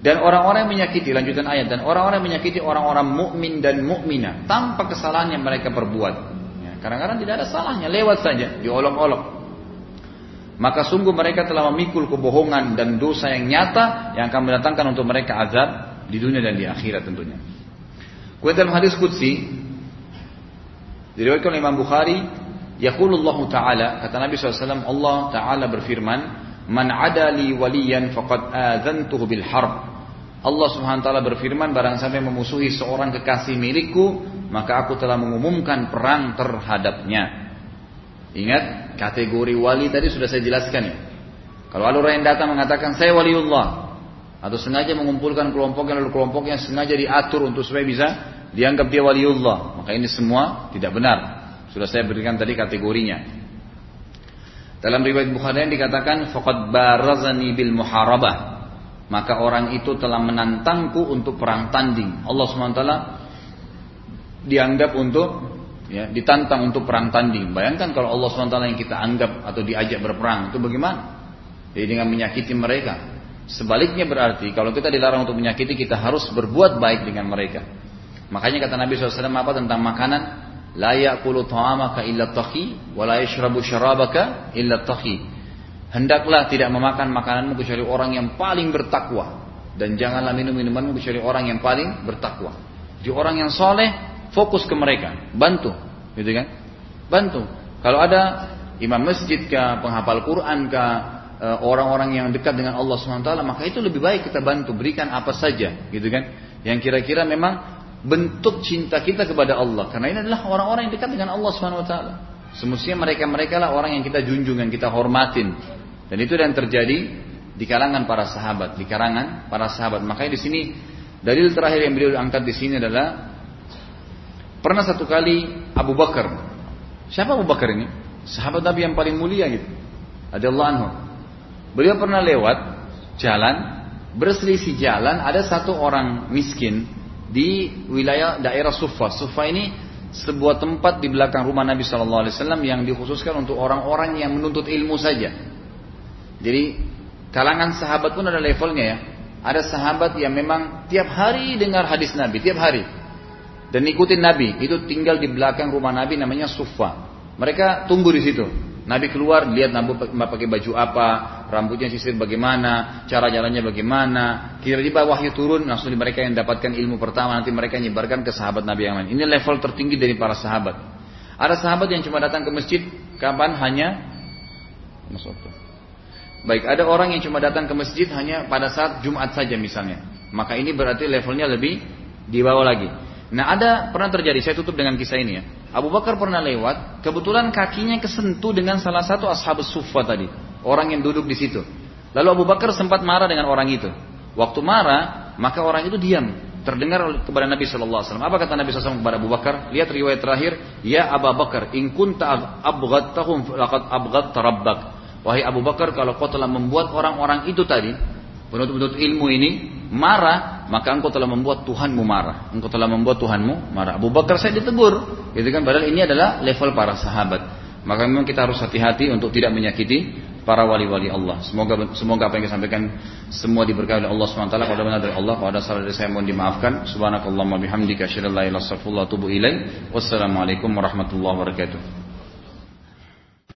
Dan orang-orang yang menyakiti lanjutan ayat dan orang-orang yang menyakiti orang-orang mukmin dan mukminah tanpa kesalahan yang mereka perbuat. Kadang-kadang tidak ada salahnya, lewat saja, diolok-olok. Maka sungguh mereka telah memikul kebohongan dan dosa yang nyata yang akan mendatangkan untuk mereka azab di dunia dan di akhirat tentunya. Kemudian dalam hadis qudsi diriwayatkan oleh Imam Bukhari Yaqulullah Ta'ala, kata Nabi SAW, Allah Ta'ala berfirman, Man adali waliyan faqad adhantuhu bil harb. Allah Subhanahu wa taala berfirman barang sampai memusuhi seorang kekasih milikku, maka aku telah mengumumkan perang terhadapnya. Ingat, kategori wali tadi sudah saya jelaskan ya. Kalau ada orang yang datang mengatakan saya waliullah atau sengaja mengumpulkan kelompoknya lalu kelompoknya sengaja diatur untuk supaya bisa dianggap dia waliullah, maka ini semua tidak benar. Sudah saya berikan tadi kategorinya. Dalam riwayat Bukhari dikatakan faqad barazani bil muharabah. Maka orang itu telah menantangku untuk perang tanding. Allah SWT dianggap untuk ya, ditantang untuk perang tanding. Bayangkan kalau Allah SWT yang kita anggap atau diajak berperang itu bagaimana? Jadi dengan menyakiti mereka. Sebaliknya berarti kalau kita dilarang untuk menyakiti kita harus berbuat baik dengan mereka. Makanya kata Nabi SAW apa tentang makanan? La ya'kulu ta'amaka illa taqi wa la yashrabu syarabaka illa taqi. Hendaklah tidak memakan makananmu kecuali orang yang paling bertakwa dan janganlah minum minumanmu kecuali orang yang paling bertakwa. Di orang yang soleh fokus ke mereka, bantu, gitu kan? Bantu. Kalau ada imam masjid kah, penghafal Quran kah, eh, orang-orang yang dekat dengan Allah SWT, maka itu lebih baik kita bantu, berikan apa saja, gitu kan? Yang kira-kira memang bentuk cinta kita kepada Allah karena ini adalah orang-orang yang dekat dengan Allah Subhanahu wa taala. Semestinya mereka-mereka lah orang yang kita junjung, yang kita hormatin. Dan itu yang terjadi di kalangan para sahabat, di kalangan para sahabat. Makanya di sini dalil terakhir yang beliau angkat di sini adalah pernah satu kali Abu Bakar. Siapa Abu Bakar ini? Sahabat Nabi yang paling mulia gitu. Allah anhu. Beliau pernah lewat jalan, berselisih jalan, ada satu orang miskin di wilayah daerah Sufa. Sufa ini sebuah tempat di belakang rumah Nabi Shallallahu Alaihi Wasallam yang dikhususkan untuk orang-orang yang menuntut ilmu saja. Jadi kalangan sahabat pun ada levelnya ya. Ada sahabat yang memang tiap hari dengar hadis Nabi, tiap hari. Dan ikutin Nabi, itu tinggal di belakang rumah Nabi namanya Sufa. Mereka tunggu di situ. Nabi keluar, lihat Nabi pakai baju apa, rambutnya sisir bagaimana, cara jalannya bagaimana. Kira-kira wahyu turun, langsung di mereka yang dapatkan ilmu pertama, nanti mereka nyebarkan ke sahabat Nabi yang lain. Ini level tertinggi dari para sahabat. Ada sahabat yang cuma datang ke masjid, kapan hanya masuk Baik, ada orang yang cuma datang ke masjid hanya pada saat Jumat saja misalnya. Maka ini berarti levelnya lebih di bawah lagi. Nah ada pernah terjadi, saya tutup dengan kisah ini ya. Abu Bakar pernah lewat, kebetulan kakinya kesentuh dengan salah satu ashabus sufa tadi. Orang yang duduk di situ. Lalu Abu Bakar sempat marah dengan orang itu. Waktu marah, maka orang itu diam. Terdengar kepada Nabi Wasallam. Apa kata Nabi SAW kepada Abu Bakar? Lihat riwayat terakhir. Ya Abu Bakar, in kunta abghadtahum laqad abghadta rabbak. Wahai Abu Bakar, kalau kau telah membuat orang-orang itu tadi, penuntut-penuntut ilmu ini marah, maka engkau telah membuat Tuhanmu marah. Engkau telah membuat Tuhanmu marah. Abu Bakar saya ditegur, gitu kan? Padahal ini adalah level para sahabat. Maka memang kita harus hati-hati untuk tidak menyakiti para wali-wali Allah. Semoga semoga apa yang kita sampaikan semua diberkahi oleh Allah SWT. Kalau benar dari Allah, kalau ada salah dari saya mohon dimaafkan. Subhanakallahumma bihamdika asyhadu. Wassalamualaikum warahmatullahi wabarakatuh.